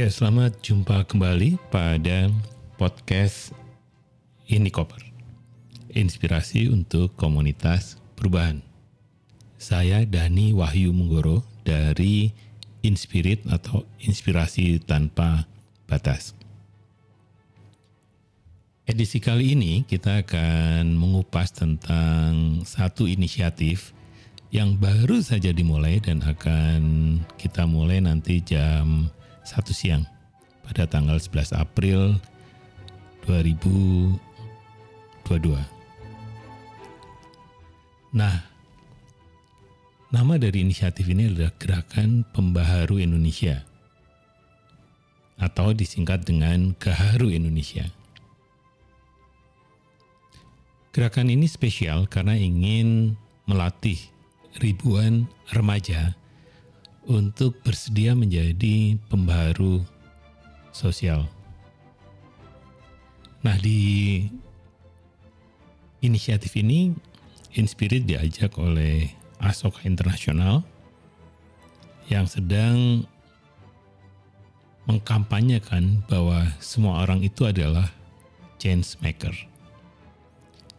Ya, selamat jumpa kembali pada podcast Ini Koper. Inspirasi untuk komunitas perubahan. Saya Dani Wahyu Munggoro dari Inspirit atau Inspirasi Tanpa Batas. Edisi kali ini kita akan mengupas tentang satu inisiatif yang baru saja dimulai dan akan kita mulai nanti jam 1 siang pada tanggal 11 April 2022. Nah, nama dari inisiatif ini adalah Gerakan Pembaharu Indonesia atau disingkat dengan Gaharu Indonesia. Gerakan ini spesial karena ingin melatih ribuan remaja untuk bersedia menjadi pembaharu sosial. Nah, di inisiatif ini Inspirit diajak oleh Asoka Internasional yang sedang mengkampanyekan bahwa semua orang itu adalah change maker.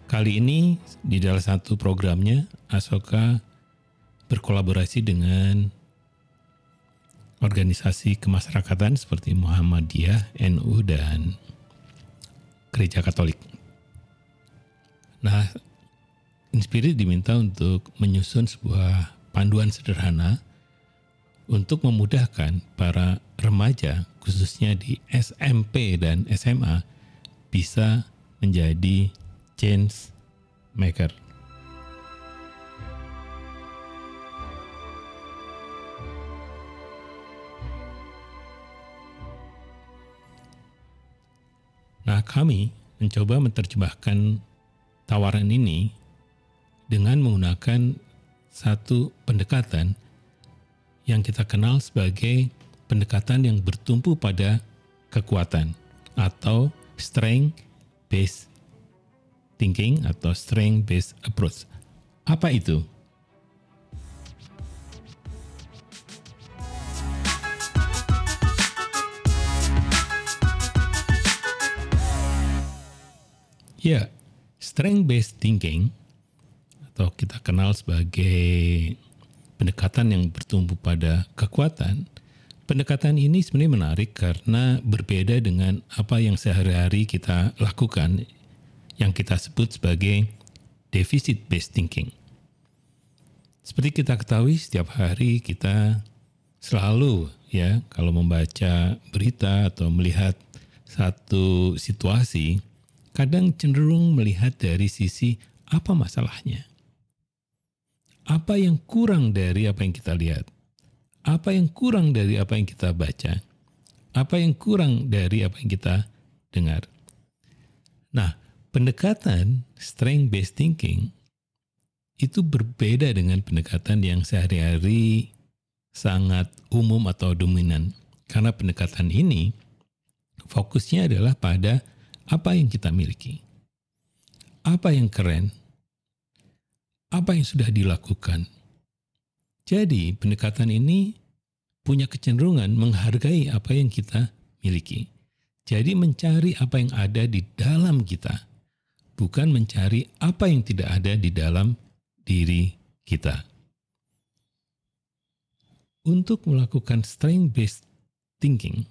Kali ini di dalam satu programnya Asoka berkolaborasi dengan organisasi kemasyarakatan seperti Muhammadiyah, NU, dan Gereja Katolik. Nah, Inspirit diminta untuk menyusun sebuah panduan sederhana untuk memudahkan para remaja, khususnya di SMP dan SMA, bisa menjadi change maker. Kami mencoba menerjemahkan tawaran ini dengan menggunakan satu pendekatan yang kita kenal sebagai pendekatan yang bertumpu pada kekuatan atau strength based thinking atau strength based approach. Apa itu? Ya, strength based thinking atau kita kenal sebagai pendekatan yang bertumbuh pada kekuatan. Pendekatan ini sebenarnya menarik karena berbeda dengan apa yang sehari-hari kita lakukan yang kita sebut sebagai deficit based thinking. Seperti kita ketahui setiap hari kita selalu ya kalau membaca berita atau melihat satu situasi kadang cenderung melihat dari sisi apa masalahnya. Apa yang kurang dari apa yang kita lihat? Apa yang kurang dari apa yang kita baca? Apa yang kurang dari apa yang kita dengar? Nah, pendekatan strength based thinking itu berbeda dengan pendekatan yang sehari-hari sangat umum atau dominan. Karena pendekatan ini fokusnya adalah pada apa yang kita miliki, apa yang keren, apa yang sudah dilakukan. Jadi, pendekatan ini punya kecenderungan menghargai apa yang kita miliki. Jadi, mencari apa yang ada di dalam kita, bukan mencari apa yang tidak ada di dalam diri kita. Untuk melakukan strength-based thinking,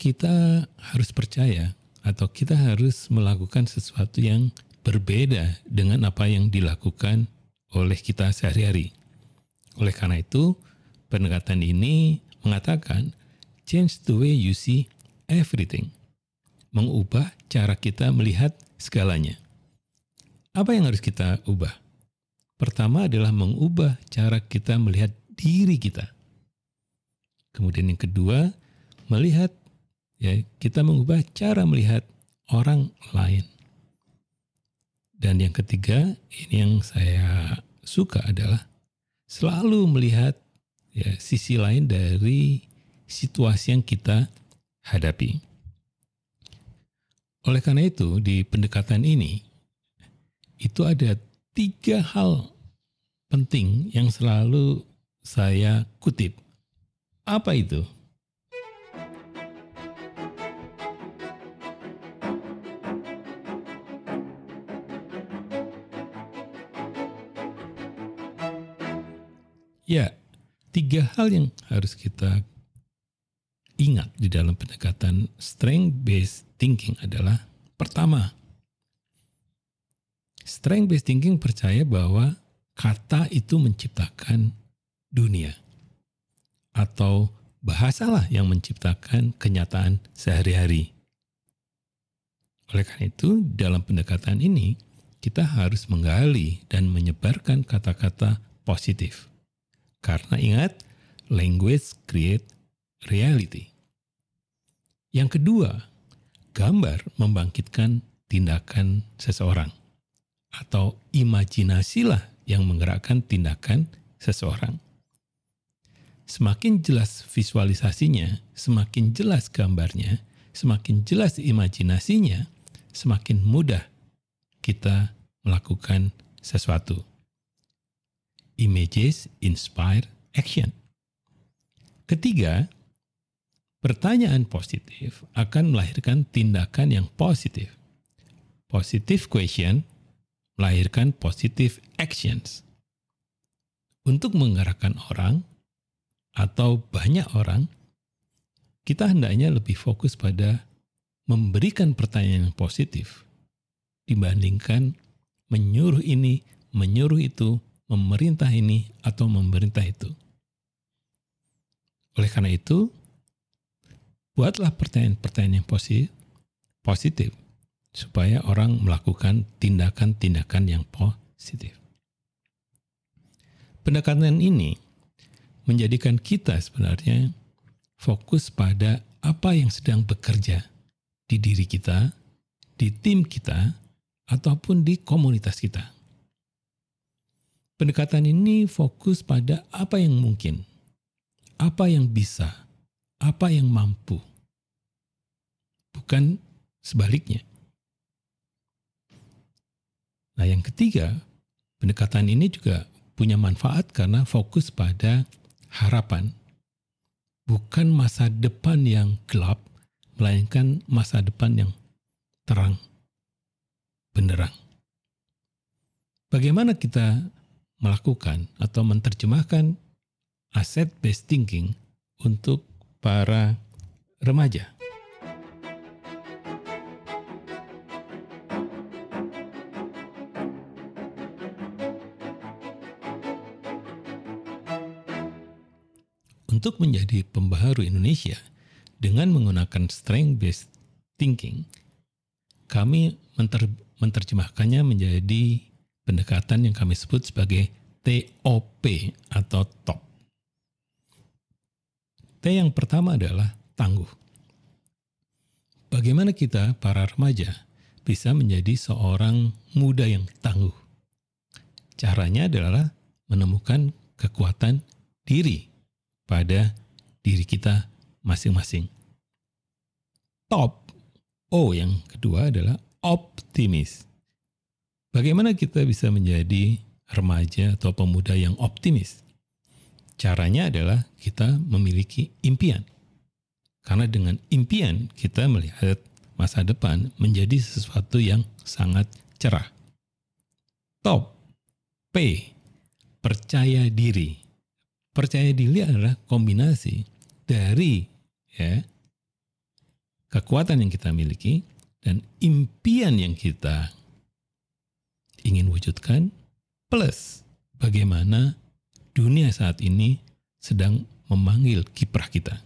kita harus percaya atau kita harus melakukan sesuatu yang berbeda dengan apa yang dilakukan oleh kita sehari-hari. Oleh karena itu, pendekatan ini mengatakan change the way you see everything. Mengubah cara kita melihat segalanya. Apa yang harus kita ubah? Pertama adalah mengubah cara kita melihat diri kita. Kemudian yang kedua, melihat ya kita mengubah cara melihat orang lain. Dan yang ketiga, ini yang saya suka adalah selalu melihat ya sisi lain dari situasi yang kita hadapi. Oleh karena itu, di pendekatan ini itu ada tiga hal penting yang selalu saya kutip. Apa itu? Ya, tiga hal yang harus kita ingat di dalam pendekatan strength based thinking adalah pertama, strength based thinking percaya bahwa kata itu menciptakan dunia atau bahasalah yang menciptakan kenyataan sehari-hari. Oleh karena itu, dalam pendekatan ini kita harus menggali dan menyebarkan kata-kata positif. Karena ingat, language create reality. Yang kedua, gambar membangkitkan tindakan seseorang atau imajinasilah yang menggerakkan tindakan seseorang. Semakin jelas visualisasinya, semakin jelas gambarnya, semakin jelas imajinasinya, semakin mudah kita melakukan sesuatu. Images inspire action. Ketiga, pertanyaan positif akan melahirkan tindakan yang positif. Positive question melahirkan positive actions. Untuk menggerakkan orang atau banyak orang, kita hendaknya lebih fokus pada memberikan pertanyaan yang positif dibandingkan menyuruh ini, menyuruh itu, memerintah ini, atau memerintah itu. Oleh karena itu, buatlah pertanyaan-pertanyaan yang positif, positif supaya orang melakukan tindakan-tindakan yang positif. Pendekatan ini menjadikan kita sebenarnya fokus pada apa yang sedang bekerja di diri kita, di tim kita, ataupun di komunitas kita. Pendekatan ini fokus pada apa yang mungkin, apa yang bisa, apa yang mampu, bukan sebaliknya. Nah, yang ketiga, pendekatan ini juga punya manfaat karena fokus pada harapan, bukan masa depan yang gelap, melainkan masa depan yang terang, benderang. Bagaimana kita melakukan atau menerjemahkan aset based thinking untuk para remaja? Untuk menjadi pembaharu Indonesia, dengan menggunakan strength-based thinking, kami menter, menerjemahkannya menjadi pendekatan yang kami sebut sebagai TOP atau TOP. T yang pertama adalah tangguh. Bagaimana kita, para remaja, bisa menjadi seorang muda yang tangguh? Caranya adalah menemukan kekuatan diri pada diri kita masing-masing. Top O yang kedua adalah optimis. Bagaimana kita bisa menjadi remaja atau pemuda yang optimis? Caranya adalah kita memiliki impian. Karena dengan impian kita melihat masa depan menjadi sesuatu yang sangat cerah. Top P percaya diri. Percaya diri adalah kombinasi dari ya kekuatan yang kita miliki dan impian yang kita ingin wujudkan plus bagaimana dunia saat ini sedang memanggil kiprah kita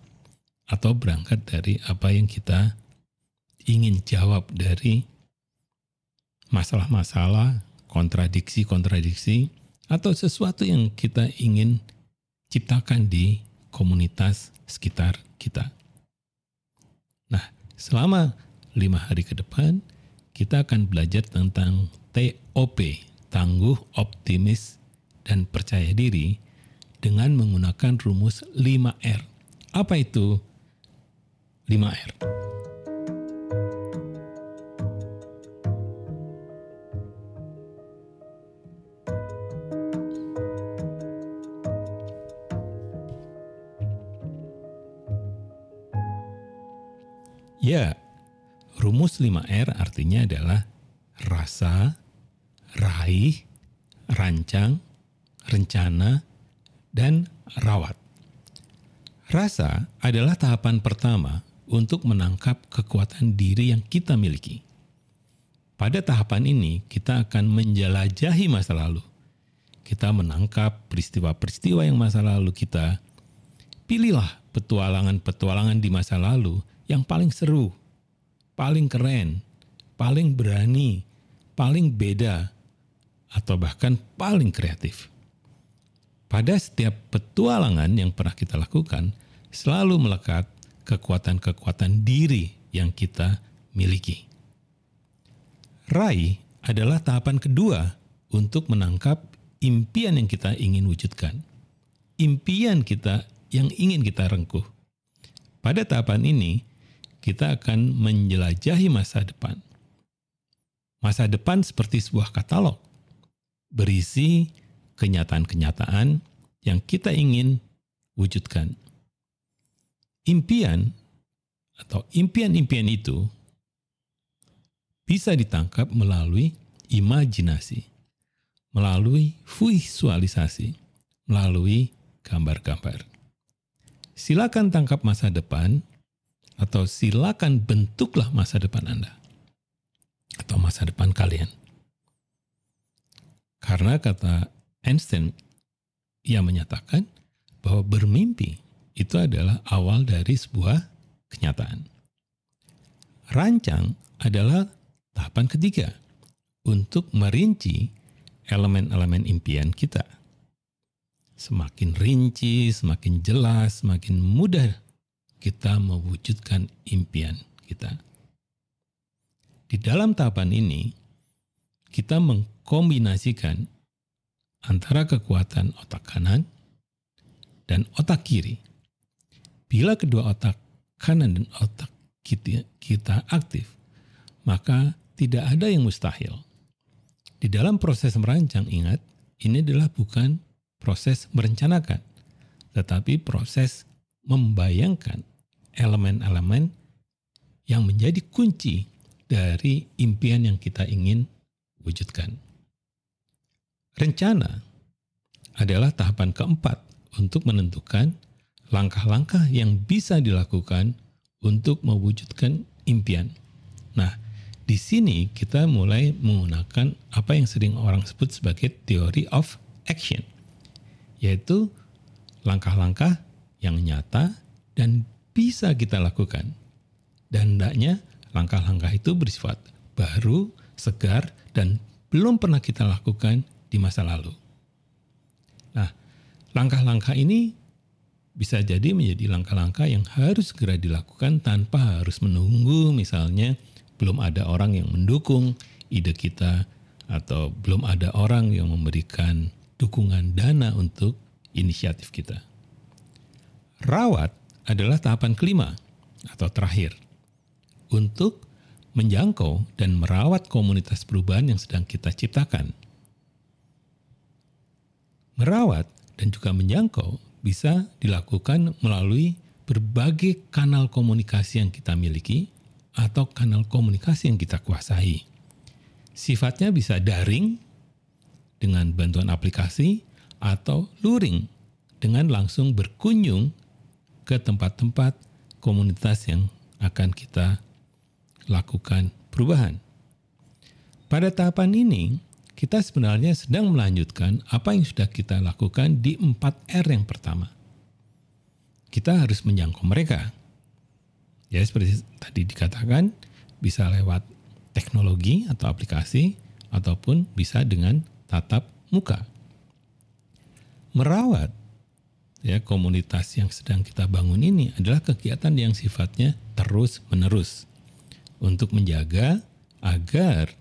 atau berangkat dari apa yang kita ingin jawab dari masalah-masalah, kontradiksi-kontradiksi atau sesuatu yang kita ingin ciptakan di komunitas sekitar kita. Nah, selama lima hari ke depan, kita akan belajar tentang TOP, tangguh, optimis, dan percaya diri dengan menggunakan rumus 5R. Apa itu 5R? Ya, rumus 5R artinya adalah rasa, raih, rancang, rencana, dan rawat. Rasa adalah tahapan pertama untuk menangkap kekuatan diri yang kita miliki. Pada tahapan ini, kita akan menjelajahi masa lalu. Kita menangkap peristiwa-peristiwa yang masa lalu kita. Pilihlah petualangan-petualangan di masa lalu yang paling seru, paling keren, paling berani, paling beda, atau bahkan paling kreatif. Pada setiap petualangan yang pernah kita lakukan, selalu melekat kekuatan-kekuatan diri yang kita miliki. Rai adalah tahapan kedua untuk menangkap impian yang kita ingin wujudkan. Impian kita yang ingin kita rengkuh. Pada tahapan ini, kita akan menjelajahi masa depan. Masa depan seperti sebuah katalog, berisi kenyataan-kenyataan yang kita ingin wujudkan. Impian atau impian-impian itu bisa ditangkap melalui imajinasi, melalui visualisasi, melalui gambar-gambar. Silakan tangkap masa depan atau silakan bentuklah masa depan Anda atau masa depan kalian. Karena kata Einstein ia menyatakan bahwa bermimpi itu adalah awal dari sebuah kenyataan. Rancang adalah tahapan ketiga untuk merinci elemen-elemen impian kita. Semakin rinci, semakin jelas, semakin mudah kita mewujudkan impian kita. Di dalam tahapan ini, kita mengkombinasikan antara kekuatan otak kanan dan otak kiri. Bila kedua otak kanan dan otak kita, kita aktif, maka tidak ada yang mustahil. Di dalam proses merancang, ingat, ini adalah bukan proses merencanakan, tetapi proses membayangkan elemen-elemen yang menjadi kunci dari impian yang kita ingin wujudkan. Rencana adalah tahapan keempat untuk menentukan langkah-langkah yang bisa dilakukan untuk mewujudkan impian. Nah, di sini kita mulai menggunakan apa yang sering orang sebut sebagai theory of action, yaitu langkah-langkah yang nyata dan bisa kita lakukan. Dan hendaknya langkah-langkah itu bersifat baru, segar, dan belum pernah kita lakukan di masa lalu. Nah, langkah-langkah ini bisa jadi menjadi langkah-langkah yang harus segera dilakukan tanpa harus menunggu misalnya belum ada orang yang mendukung ide kita atau belum ada orang yang memberikan dukungan dana untuk inisiatif kita. Rawat adalah tahapan kelima atau terakhir untuk menjangkau dan merawat komunitas perubahan yang sedang kita ciptakan. Merawat dan juga menjangkau bisa dilakukan melalui berbagai kanal komunikasi yang kita miliki atau kanal komunikasi yang kita kuasai. Sifatnya bisa daring dengan bantuan aplikasi atau luring dengan langsung berkunjung ke tempat-tempat komunitas yang akan kita lakukan perubahan. Pada tahapan ini, kita sebenarnya sedang melanjutkan apa yang sudah kita lakukan di 4R yang pertama. Kita harus menjangkau mereka. Ya seperti tadi dikatakan, bisa lewat teknologi atau aplikasi, ataupun bisa dengan tatap muka. Merawat ya komunitas yang sedang kita bangun ini adalah kegiatan yang sifatnya terus menerus untuk menjaga agar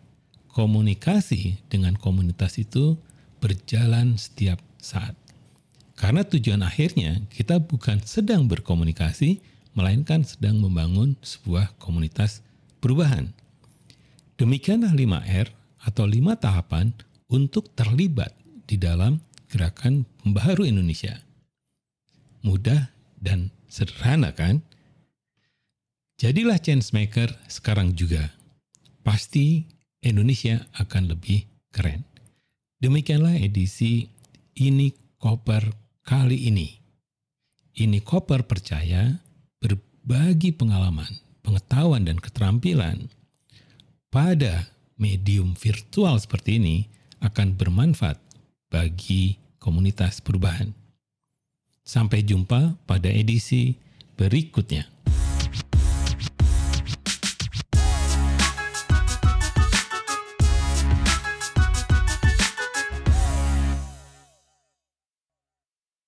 komunikasi dengan komunitas itu berjalan setiap saat. Karena tujuan akhirnya kita bukan sedang berkomunikasi, melainkan sedang membangun sebuah komunitas perubahan. Demikianlah 5R atau 5 tahapan untuk terlibat di dalam gerakan pembaharu Indonesia. Mudah dan sederhana kan? Jadilah changemaker sekarang juga. Pasti Indonesia akan lebih keren. Demikianlah edisi ini Koper kali ini. Ini Koper percaya berbagi pengalaman, pengetahuan, dan keterampilan pada medium virtual seperti ini akan bermanfaat bagi komunitas perubahan. Sampai jumpa pada edisi berikutnya.